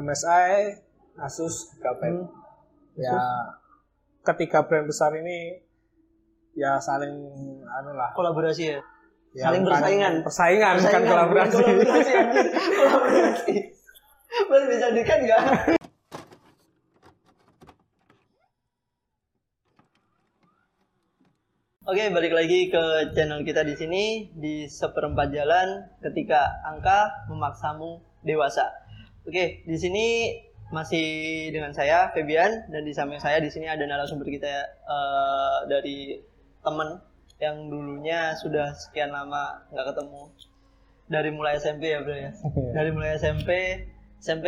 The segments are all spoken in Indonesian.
MSI, Asus, Gapet. Hmm. Ya ketiga brand besar ini ya saling anu lah. Kolaborasi ya. Ya, Saling. Persaingan, bukan Persaingan, kolaborasi. bukan Kolaborasi. anjir. kolaborasi. Mas bisa dikat nggak? Oke, balik lagi ke channel kita di sini di seperempat jalan ketika angka memaksamu dewasa. Oke, di sini masih dengan saya Febian dan di samping saya di sini ada narasumber kita eh, dari teman yang dulunya sudah sekian lama nggak ketemu dari mulai SMP ya bro ya dari mulai SMP SMP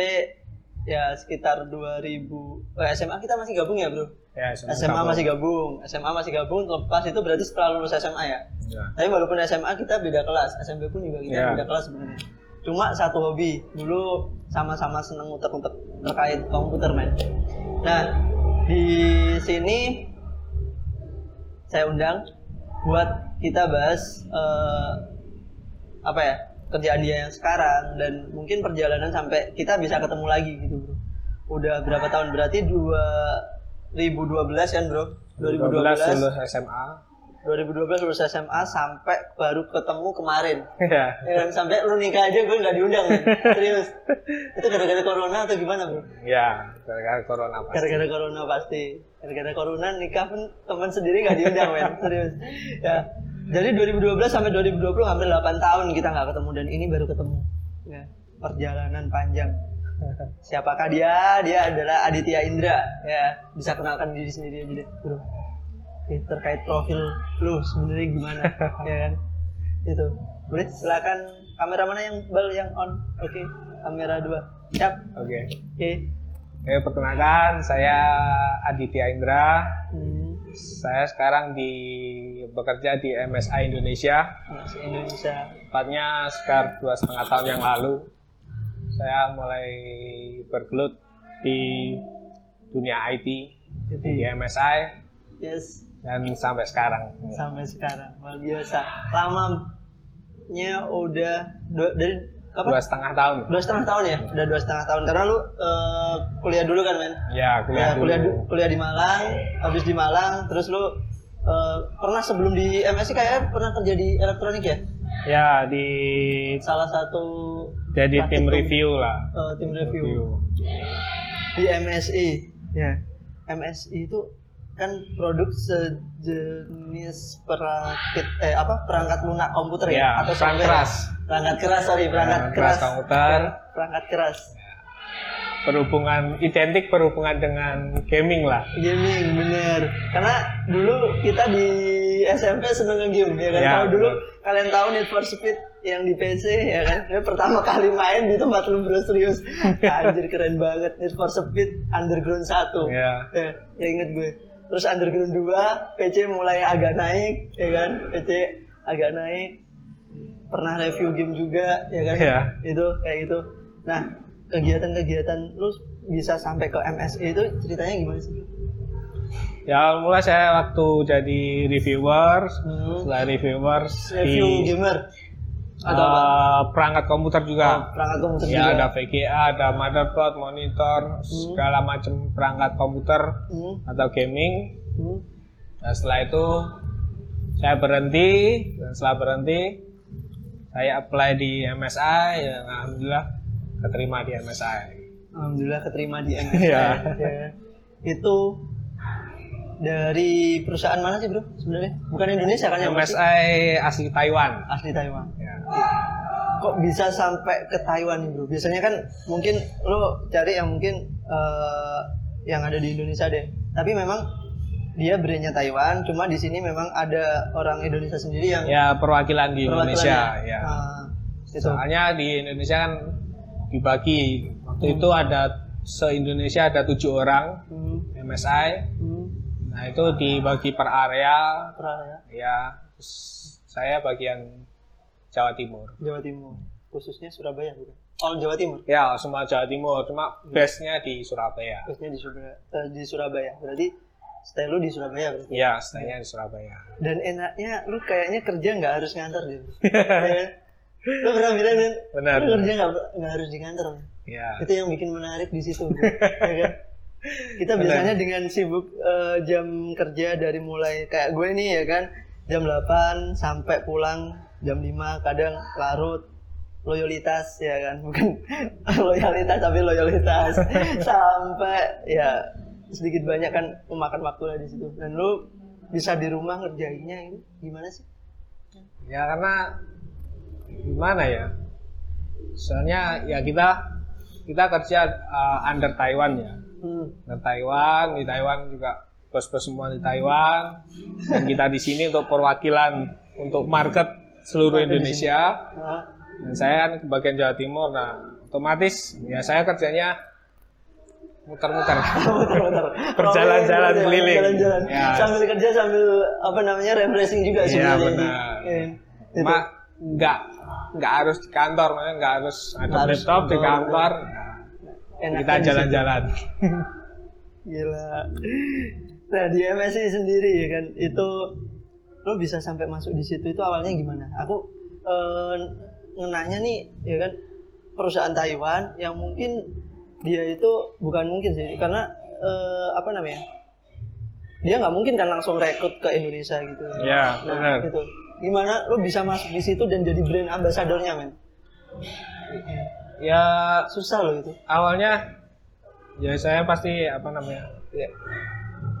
ya sekitar 2000 eh, SMA kita masih gabung ya bro ya, SMA masih gabung SMA masih gabung lepas itu berarti setelah lulus SMA ya Ya. tapi walaupun SMA kita beda kelas SMP pun juga kita Ya. beda kelas sebenarnya cuma satu hobi. Dulu sama-sama seneng utek-utek terkait komputer men. Nah di sini saya undang buat kita bahas eh, apa ya kerjaan dia yang sekarang dan mungkin perjalanan sampai kita bisa ketemu lagi gitu bro. Udah berapa tahun? Berarti 2012 kan bro? 2012 lulus SMA. 2012 lulus SMA sampai baru ketemu kemarin. Ya. ya kan? sampai lu nikah aja gue nggak diundang. Serius. Itu gara-gara corona atau gimana bro Ya, gara-gara corona pasti. gara-gara corona pasti. Gara-gara corona nikah pun teman sendiri nggak diundang men. Serius. Ya. Jadi 2012 sampai 2020 hampir 8 tahun kita nggak ketemu dan ini baru ketemu. Ya. Perjalanan panjang. Siapakah dia? Dia adalah Aditya Indra. Ya. Bisa kenalkan diri sendiri aja deh bro Terkait profil lu sebenarnya gimana ya kan itu boleh silakan kamera mana yang bal yang on oke kamera dua siap Oke. oke Oke, perkenalkan saya Aditya Indra. Hmm. Saya sekarang di bekerja di MSI Indonesia. Masih Indonesia. Tepatnya sekitar dua setengah tahun yang lalu, saya mulai bergelut di dunia IT di Jadi, MSI yes, dan sampai sekarang. sampai sekarang luar biasa. Lamanya udah dua, dari Dua apa? setengah tahun. Dua setengah tahun ya? Udah dua setengah tahun. Karena lu eh, kuliah dulu kan, men? Ya, kuliah Ya, dulu. kuliah, kuliah di Malang, habis di Malang, terus lu eh, pernah sebelum di MSI kayak pernah kerja di elektronik ya? Ya, di Salah satu jadi tim review lah. eh, tim review. di MSI ya MSI itu kan produk sejenis perakit eh apa perangkat lunak komputer ya, Ya, atau perangkat keras. perangkat keras sorry perangkat Perangkat keras, keras komputer. perangkat keras. Berhubungan identik berhubungan dengan gaming lah. gaming bener. Karena dulu kita di SMP seneng nge-game ya kan? Ya, kalau dulu kalian tahu Need for Speed yang di PC ya kan? Dia pertama kali main di tempat lu bro serius. Anjir keren banget. Need for Speed Underground 1 Ya. ya, ya inget gue terus underground 2 PC mulai agak naik ya kan? PC agak naik. Pernah review game juga ya kan? Ya. itu kayak gitu. Nah kegiatan-kegiatan lu bisa sampai ke MSI itu ceritanya gimana sih? Ya mulai saya waktu jadi reviewer, Hmm. setelah reviewers review di gamer apa eh, perangkat komputer Oh, juga. perangkat komputer ya juga ada VGA, ada motherboard, monitor, segala macam perangkat komputer Hmm, atau gaming. hmm. Nah setelah itu saya berhenti dan setelah berhenti saya apply di MSI, ya, alhamdulillah keterima di MSI. alhamdulillah keterima di MSI. Ya. itu dari perusahaan mana sih bro sebenarnya bukan Indonesia kan yang pasti? MSI asli Taiwan. asli Taiwan Ya. Kok bisa sampai ke Taiwan bro? Biasanya kan mungkin lo cari yang mungkin eh, yang ada di Indonesia deh. Tapi memang dia brandnya Taiwan, cuma di sini memang ada orang Indonesia sendiri yang Ya perwakilan di. Indonesia. Ya. Ah, itu. Soalnya di Indonesia kan dibagi waktu Hmm. itu ada se Indonesia ada tujuh orang Hmm, MSI. hmm, Nah itu dibagi per area. pernah ya. Ya terus saya bagian Jawa Timur. Jawa Timur, khususnya Surabaya bukan? Oh Jawa Timur, Ya semua Jawa Timur, cuma Hmm. base-nya di Surabaya. khususnya di Surabaya. eh, di Surabaya. Berarti stay lu di Surabaya berarti. Ya, stay-nya di Surabaya. Dan enaknya lu kayaknya kerja nggak harus ngantor deh. Ya kan? Lo pernah bilang kan, Benar. lo kerja nggak harus di kantor. Ya. Itu yang bikin menarik di situ, ya kan? Kita biasanya dengan sibuk eh, jam kerja dari mulai kayak gue nih ya kan, jam 8 sampai pulang jam 5 kadang larut loyalitas ya kan bukan loyalitas tapi loyalitas sampai ya sedikit banyak kan memakan waktu lah di situ dan lu bisa di rumah ngerjainnya itu gimana sih? Ya karena gimana ya? Soalnya ya kita kita kerja uh, under Taiwan ya. Hmm. Under Taiwan, di Taiwan juga bos-bos semua di Taiwan dan kita di sini untuk perwakilan untuk market seluruh Indonesia. Nah, Dan saya kan ke bagian Jawa Timur, nah otomatis ya saya kerjanya muter-muter. Berjalan-jalan iya, keliling. Jalan-jalan. Ya. Sambil kerja sambil apa namanya refreshing juga Iya sebenarnya. benar. Iya. Itu. Cuma nggak nggak harus di kantor, makanya nggak harus ada harus laptop di kantor, kantor. Enaknya kita jalan-jalan. Gila. Nah di MSI sendiri ya kan itu lo bisa sampai masuk di situ itu awalnya gimana? Aku eh, ngenanya nih ya kan perusahaan Taiwan yang mungkin dia itu bukan mungkin sih karena eh, apa namanya dia nggak mungkin kan langsung rekrut ke Indonesia gitu. Ya, Nah benar. itu gimana lo bisa masuk di situ dan jadi brand ambasadornya men? Ya Susah loh itu. awalnya ya saya pasti apa namanya? Ya.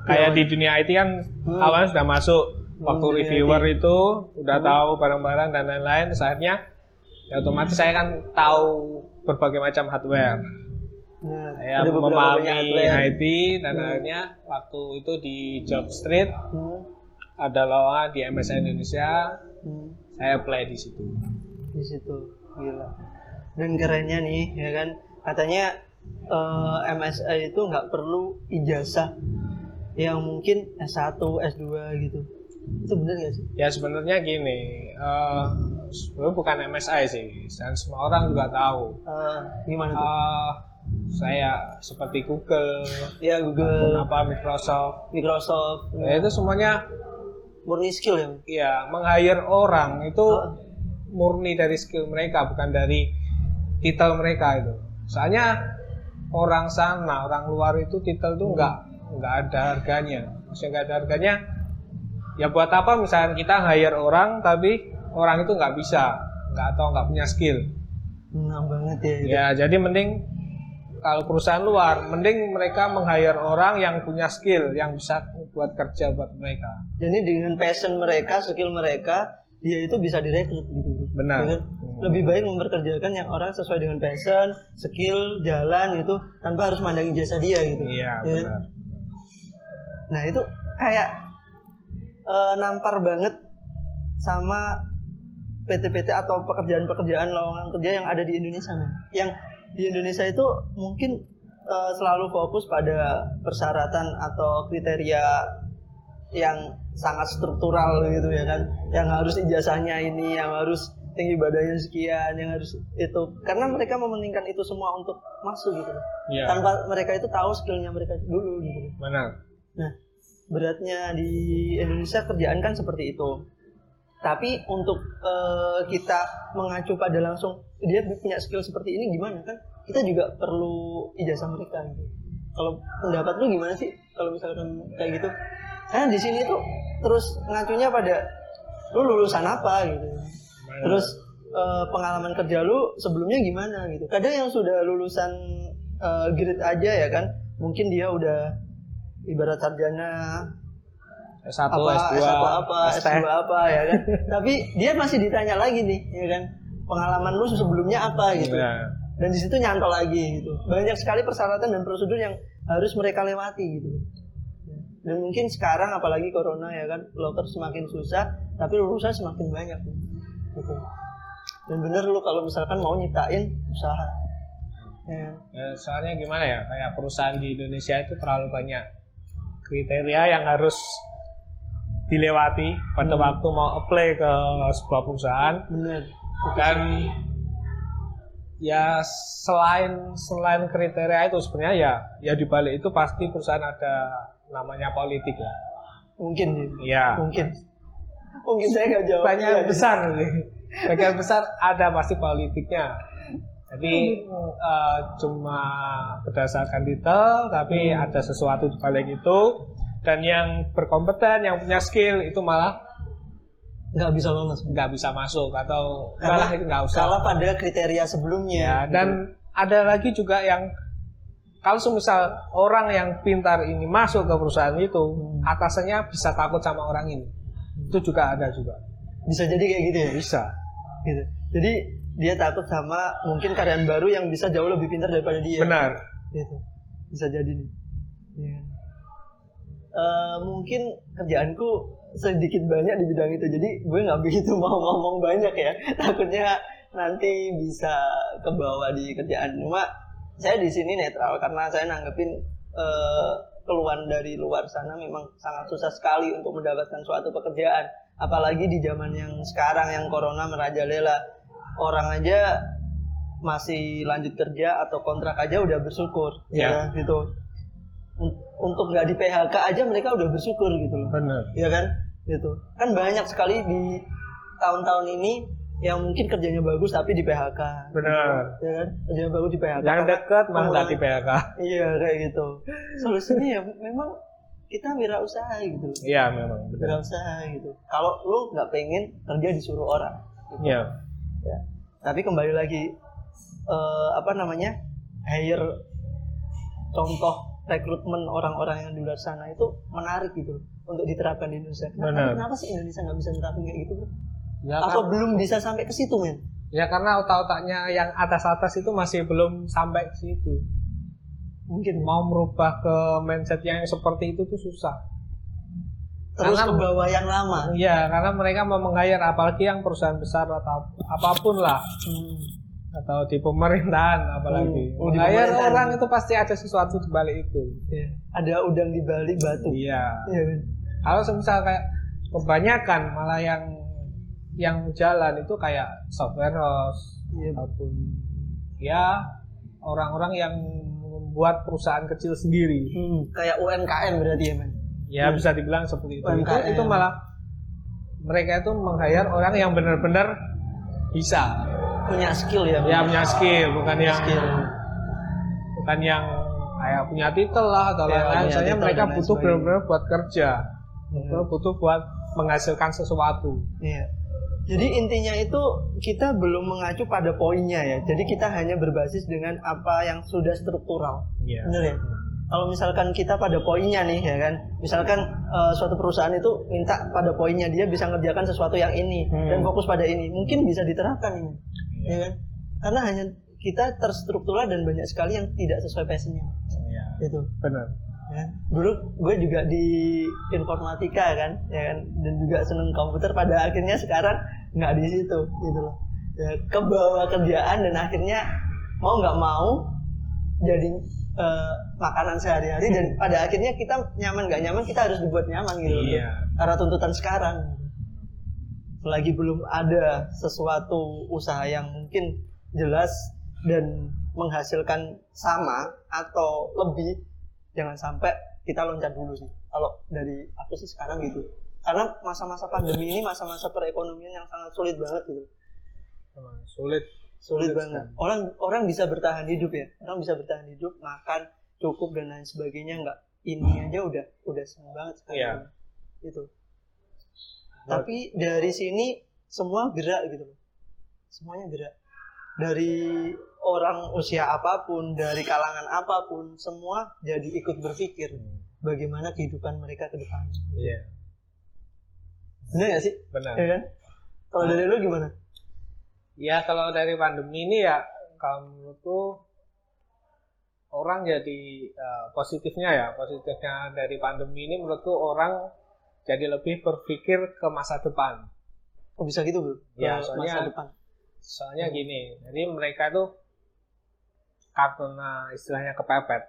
Kayak di dunia IT kan Hmm. awalnya sudah masuk waktu dunia reviewer itu udah tahu barang-barang dan lain-lain. Saatnya ya otomatis saya kan tahu berbagai macam hardware. Nah, Saya ada memahami. IT dan akhirnya waktu itu di Job Street Hmm. ada lowongan di MSI Indonesia, Hmm. saya play di situ. di situ gila dan kerennya nih ya kan katanya eh, MSI itu nggak perlu ijazah yang mungkin S1 S2 gitu itu bener gak sih Ya sebenarnya gini, sebenarnya bukan MSI sih, dan semua orang juga tahu. Eh, gimana tuh Eh, saya seperti Google, ya Google apa Microsoft, Microsoft ya itu semuanya murni skill ya ya meng-hire orang itu Oh. murni dari skill mereka, bukan dari titel mereka itu. Soalnya orang sana, orang luar itu titel tuh nggak nggak ada harganya. Maksudnya nggak ada harganya. Ya buat apa misalnya kita hire orang tapi orang itu nggak bisa, nggak atau nggak punya skill. Nah banget ya itu. Ya jadi mending kalau perusahaan luar, mending mereka meng-hire orang yang punya skill, yang bisa buat kerja buat mereka. Jadi dengan passion mereka, skill mereka, dia itu bisa direkrut gitu. Benar. Lebih baik memperkerjakan yang orang sesuai dengan passion, skill, jalan gitu, tanpa harus mandangi jasa dia gitu. Iya Ya benar. Nah itu kayak eh, nampar banget sama PT-PT atau pekerjaan-pekerjaan lowongan kerja yang ada di Indonesia, men. Yang di Indonesia itu mungkin eh, selalu fokus pada persyaratan atau kriteria yang sangat struktural gitu ya kan, yang harus ijazahnya ini, yang harus tinggi badannya sekian, yang harus itu, karena mereka mementingkan itu semua untuk masuk gitu, Iya. tanpa mereka itu tahu skillnya mereka dulu gitu. Benar. Nah, beratnya di Indonesia kerjaan kan seperti itu. Tapi untuk eh, kita mengacu pada langsung dia punya skill seperti ini gimana kan? Kita juga perlu ijazah mereka gitu. Kalau pendapat lu gimana sih kalau misalkan kayak gitu? Karena di sini tuh terus ngacunya pada lu lulusan apa gitu. Terus eh, pengalaman kerja lu sebelumnya gimana gitu. Kadang yang sudah lulusan eh, grade aja ya kan, mungkin dia udah ibarat sarjana S1, apa S2, S1 apa ST. S2 apa ya kan? Tapi dia masih ditanya lagi nih ya kan? Pengalaman lu sebelumnya apa gitu. Iya. dan di situ nyantol lagi gitu. Banyak sekali persyaratan dan prosedur yang harus mereka lewati gitu. Dan mungkin sekarang apalagi corona ya kan loker semakin susah tapi lulusan semakin banyak gitu. Dan bener lu kalau misalkan mau nyiptain usaha ya. Ya, soalnya gimana ya, kayak perusahaan di Indonesia itu terlalu banyak kriteria yang harus dilewati pada Hmm. waktu mau apply ke sebuah perusahaan bener dan ya selain selain kriteria itu sebenarnya ya ya di balik itu pasti perusahaan ada namanya politik ya. mungkin Iya. mungkin mungkin saya nggak jawab Banyak besar nih. sebagian besar ada pasti politiknya jadi uh, cuma berdasarkan detail tapi Hmm. ada sesuatu di balik itu. Dan yang berkompeten yang punya skill itu malah nggak bisa lolos. nggak bisa masuk atau Karena- malah itu nggak usah. salah pada kriteria sebelumnya. Ya gitu. dan ada lagi juga yang kalau semisal orang yang pintar ini masuk ke perusahaan itu Hmm. atasannya bisa takut sama orang ini. Itu juga ada juga. Bisa jadi kayak gitu ya? Bisa. Gitu. Jadi dia takut sama mungkin karyawan baru yang bisa jauh lebih pintar daripada dia. Benar. Gitu. Bisa jadi nih. Iya. Eh, mungkin kerjaanku sedikit banyak di bidang itu. Jadi gue nggak begitu mau ngomong banyak ya. Takutnya nanti bisa kebawa di kerjaan. Cuma saya di sini netral karena saya nanggepin eh, keluhan dari luar sana memang sangat susah sekali untuk mendapatkan suatu pekerjaan. Apalagi di zaman yang sekarang yang corona merajalela orang aja masih lanjut kerja atau kontrak aja udah bersyukur Ya. ya gitu. Un- untuk nggak di PHK aja mereka udah bersyukur gitu loh. Benar. Ya kan? Gitu. Kan banyak sekali di tahun-tahun ini yang mungkin kerjanya bagus tapi di PHK benar. Ya kan? Kerjanya bagus di PHK yang dekat malah di PHK iya kayak gitu. Solusinya ya memang kita wirausaha gitu. Iya memang wirausaha gitu. Kalau lu nggak pengen kerja disuruh orang. Iya ya. tapi kembali lagi eh, apa namanya hire contoh rekrutmen orang-orang yang di luar sana itu menarik gitu untuk diterapkan di Indonesia. Kenapa, kenapa sih Indonesia nggak bisa nerapin kayak gitu? Bro? ya, Apa kar- belum bisa sampai ke situ men? ya karena otak-otaknya yang atas-atas itu masih belum sampai ke situ Mungkin mau merubah ke mindset yang seperti itu tuh susah terus karena- ke bawah yang lama. Iya, karena mereka mau meng-hire apalagi yang perusahaan besar atau apa pun lah Hmm. atau di pemerintahan apalagi. Oh, di Meng-hire pemerintahan. orang itu pasti ada sesuatu di balik itu. Iya. Ada udang di balik batu. Iya. Kan? Kalau semisal kayak kebanyakan malah yang yang jalan itu kayak software house Iya. ataupun ya orang-orang yang membuat perusahaan kecil sendiri. Hmm. Kayak UMKM berarti ya men? Ya Hmm. bisa dibilang seperti itu. Itu, UMKM. itu malah mereka itu meng-hire orang yang benar-benar bisa. Punya skill ya? Ya punya skill, bukan yang skill. bukan yang kayak punya titel lah atau Ya, lain-lain. punya titel mereka butuh benar-benar buat kerja, Hmm. butuh buat menghasilkan sesuatu. Iya. Jadi intinya itu kita belum mengacu pada poinnya ya. Jadi kita hanya berbasis dengan apa yang sudah struktural. Iya. Benar ya? Kalau misalkan kita pada poinnya nih ya kan, misalkan eh, suatu perusahaan itu minta pada poinnya dia bisa ngerjakan sesuatu yang ini Hmm. dan fokus pada ini, mungkin bisa diterapkan ini, ya kan? Karena hanya kita terstruktural dan banyak sekali yang tidak sesuai passionnya, Iya. itu. Benar. Ya. Dulu gue juga di informatika kan, ya kan, dan juga seneng komputer. Pada akhirnya sekarang nggak di situ, gitu loh. Ya, ke bawah kerjaan dan akhirnya mau nggak mau jadi eh, makanan sehari-hari dan pada akhirnya kita nyaman nggak nyaman kita harus dibuat nyaman gitu. Iya. Karena tuntutan sekarang. Selagi belum ada sesuatu usaha yang mungkin jelas dan menghasilkan sama atau lebih, jangan sampai kita loncat dulu sih. Kalau dari aku sih sekarang gitu. Karena masa-masa pandemi ini masa-masa perekonomian yang sangat sulit banget gitu. Sulit. Sulit banget. Orang orang bisa bertahan hidup ya. Orang bisa bertahan hidup, makan cukup dan lain sebagainya nggak ini aja udah udah seneng banget sekarang. Iya. Itu. Tapi dari sini semua gerak gitu loh. Semuanya gerak. Dari orang usia apa pun, dari kalangan apa pun, semua jadi ikut berpikir bagaimana kehidupan mereka ke depan. Iya. Benar gak sih? Benar. Ya kan? Kalau dari lu gimana? Ya kalau dari pandemi ini ya kalau menurutku orang jadi eh, positifnya ya positifnya dari pandemi ini menurutku orang jadi lebih berpikir ke masa depan. Oh bisa gitu bro? Ya, soalnya- masa depan. Soalnya gini, jadi mereka tuh karena istilahnya kepepet,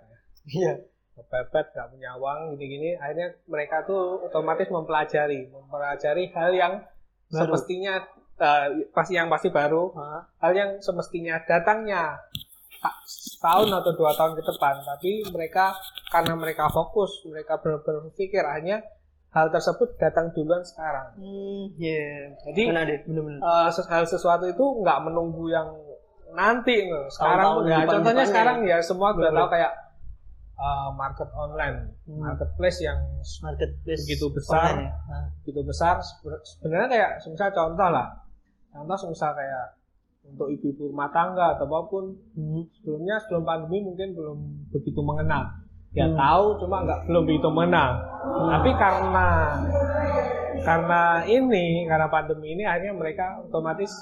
Iya. kepepet nggak punya uang gini-gini, akhirnya mereka tuh otomatis mempelajari, mempelajari hal yang Baru. semestinya eh, pasti yang pasti baru Hah? hal yang semestinya datangnya ta- setahun atau dua tahun ke depan tapi mereka karena mereka fokus mereka ber- berpikir akhirnya hal tersebut datang duluan sekarang. Hmm, iya. Jadi Benar deh, benar-benar. eh, ses- hal sesuatu itu nggak menunggu yang nanti loh. Sekarang Tahun-tahun ya depan- contohnya depannya sekarang ya semua udah Bener. tahu kayak eh, market online, Hmm. marketplace yang Marketplace begitu besar. online ya. Nah, gitu besar sebe- sebenarnya kayak misal contoh lah contoh misal kayak untuk ibu-ibu rumah tangga atau apa pun hmm. sebelumnya sebelum pandemi mungkin belum begitu mengenal ya Hmm. tahu cuma nggak belum begitu mengenal tapi karena karena ini karena pandemi ini akhirnya mereka otomatis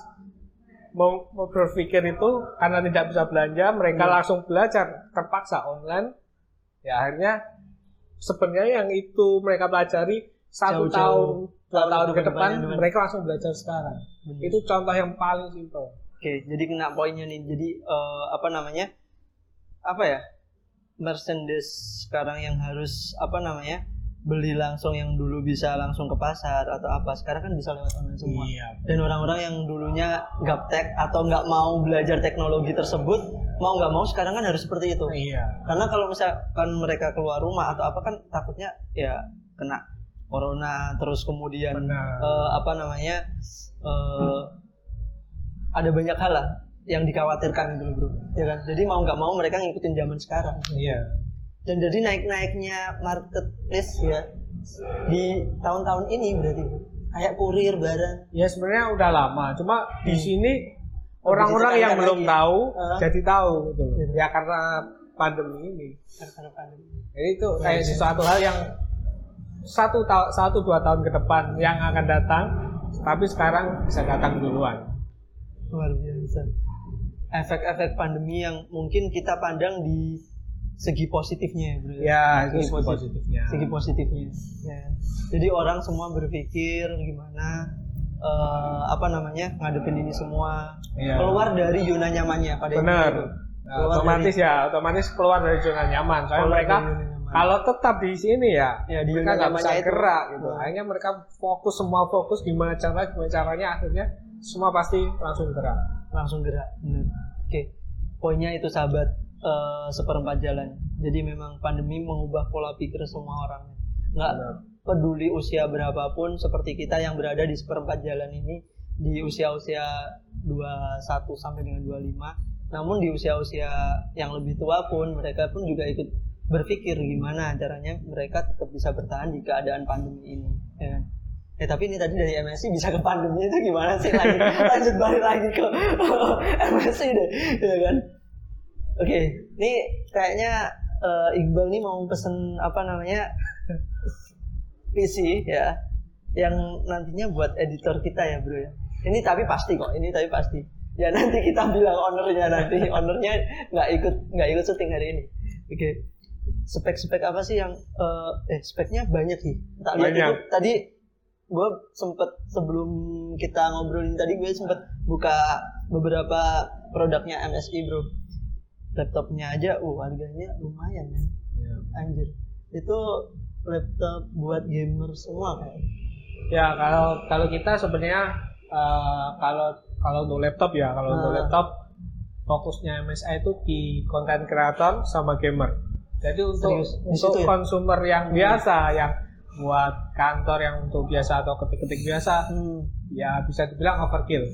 mau, mau berpikir itu karena tidak bisa belanja mereka Hmm. langsung belajar terpaksa online ya akhirnya sebenarnya yang itu mereka pelajari satu Jauh-jauh tahun dua tahun ke depan mereka langsung belajar sekarang Benar. itu contoh yang paling simpel Oke, jadi kena poinnya nih. Jadi eh, apa namanya? Apa ya? Merchandise sekarang yang harus apa namanya? beli langsung yang dulu bisa langsung ke pasar atau apa sekarang kan bisa lewat online semua iya dan orang-orang yang dulunya gaptek atau nggak mau belajar teknologi tersebut mau nggak mau sekarang kan harus seperti itu iya karena kalau misalkan mereka keluar rumah atau apa kan takutnya ya kena corona terus kemudian Benar. eh, apa namanya eh, ada banyak hal lah yang dikhawatirkan gitu bro ya kan jadi mau nggak mau mereka ngikutin zaman sekarang iya dan jadi naik naiknya marketplace ya di tahun-tahun ini berarti kayak kurir barang ya sebenarnya udah lama cuma di Hmm. sini orang-orang yang belum lagi. tahu Heeh. jadi tahu gitu. Gitu. ya karena pandemi ini karena pandemi jadi itu kayak sesuatu hal yang satu tahun satu dua tahun ke depan yang akan datang tapi sekarang bisa datang duluan luar biasa efek-efek pandemi yang mungkin kita pandang di segi positifnya ya bro ya itu Segi segi positif. positifnya segi positifnya ya. jadi orang semua berpikir gimana eh, apa namanya ngadepin ini semua Iya. keluar dari zona nyamannya pada benar itu. Nah, otomatis ya otomatis keluar dari zona nyaman soalnya mereka dari. Kalau tetap di sini ya ya di mereka nggak bisa itu. gerak gitu. Nah. akhirnya mereka fokus semua fokus gimana cara gimana caranya akhirnya semua pasti langsung gerak. Langsung gerak bener. Oke poinnya itu sahabat eh, seperempat jalan. Jadi memang pandemi mengubah pola pikir semua orang. Nggak Benar. peduli usia berapapun seperti kita yang berada di seperempat jalan ini di usia-usia 21 sampai dengan 25 namun di usia-usia yang lebih tua pun mereka pun juga ikut berpikir gimana caranya mereka tetap bisa bertahan di keadaan pandemi ini ya kan? Eh tapi ini tadi dari MSC bisa ke pandemi itu gimana sih lagi lanjut balik lagi ke MSC deh ya kan Oke, ini kayaknya eh, Iqbal nih mau pesen apa namanya PC ya, yang nantinya buat editor kita ya bro ya. Ini tapi pasti kok, ini tapi pasti. Ya nanti kita bilang ownernya nanti, ownernya nggak ikut nggak ikut syuting hari ini. Oke, spek-spek apa sih yang eh, eh speknya banyak sih. Tak lihat Banyak. itu tadi gue sempet sebelum kita ngobrolin tadi gue sempet buka beberapa produknya MSI bro laptopnya aja uh harganya lumayan ya Ya. anjir itu laptop buat gamer semua kan Ya kalau kalau kita sebenarnya eh, kalau kalau untuk laptop ya kalau untuk Ah. laptop fokusnya MSI itu di content creator sama gamer. Jadi untuk Serius? Untuk ya? konsumer yang biasa yang buat kantor yang untuk biasa atau ketik-ketik biasa hmm. ya bisa dibilang overkill.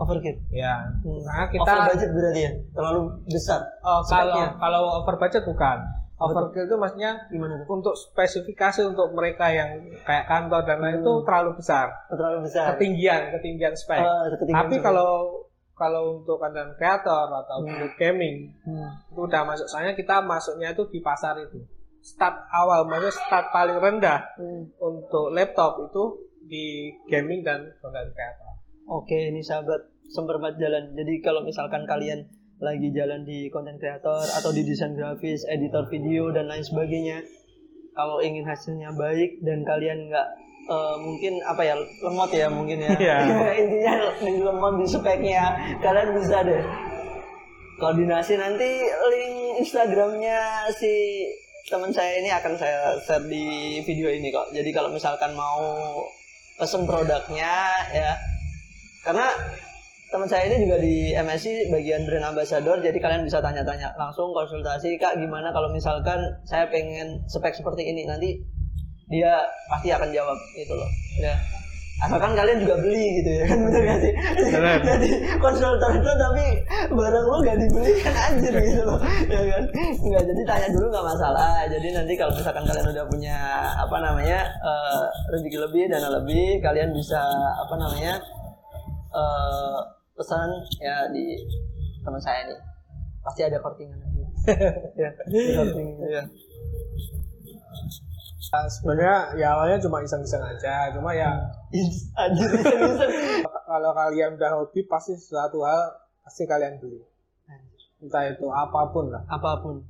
overkill Ya. hmm. Karena kita over budget berarti ya terlalu besar oh, kalau kalau over budget bukan. Overkill itu maksudnya gimana tuh untuk spesifikasi untuk mereka yang kayak kantor dan lain itu Hmm. terlalu besar. Terlalu besar Ketinggian, ketinggian spek. Ketinggian Tapi kalau kalau untuk content creator atau Hmm. untuk gaming hmm. itu udah masuk. Soalnya kita masuknya itu di pasar itu. Start awal, maksudnya start paling rendah Hmm. untuk laptop itu di gaming dan content creator. Oke, ini sahabat seperempat jalan. Jadi kalau misalkan kalian lagi jalan di content creator atau di desain grafis, editor video dan lain sebagainya, kalau ingin hasilnya baik dan kalian nggak eh, mungkin apa ya lemot ya mungkin ya. Iya. Intinya di lemot di speknya kalian bisa deh koordinasi nanti link Instagramnya si teman saya ini akan saya share di video ini kok. Jadi kalau misalkan mau pesen produknya ya karena teman saya ini juga di MSI bagian brand ambassador jadi kalian bisa tanya-tanya langsung konsultasi kak gimana kalau misalkan saya pengen spek seperti ini nanti dia pasti akan jawab gitu loh. Ya. Asalkan kalian juga beli gitu ya kan? Bener gak sih? Bener. jadi konsultan itu tapi barang lo gak dibeli kan anjir gitu loh. Ya kan? Nggak jadi tanya dulu nggak masalah. Jadi nanti kalau misalkan kalian udah punya apa namanya eh, rezeki lebih dana lebih kalian bisa apa namanya eh, pesan ya di teman saya nih. Pasti ada kortingan ya kortingan. Iya. Nah, sebenarnya ya awalnya cuma iseng-iseng aja cuma ya anjir iseng-iseng kalau kalian udah hobi pasti sesuatu hal pasti kalian beli. Entah itu apa pun lah. Apa pun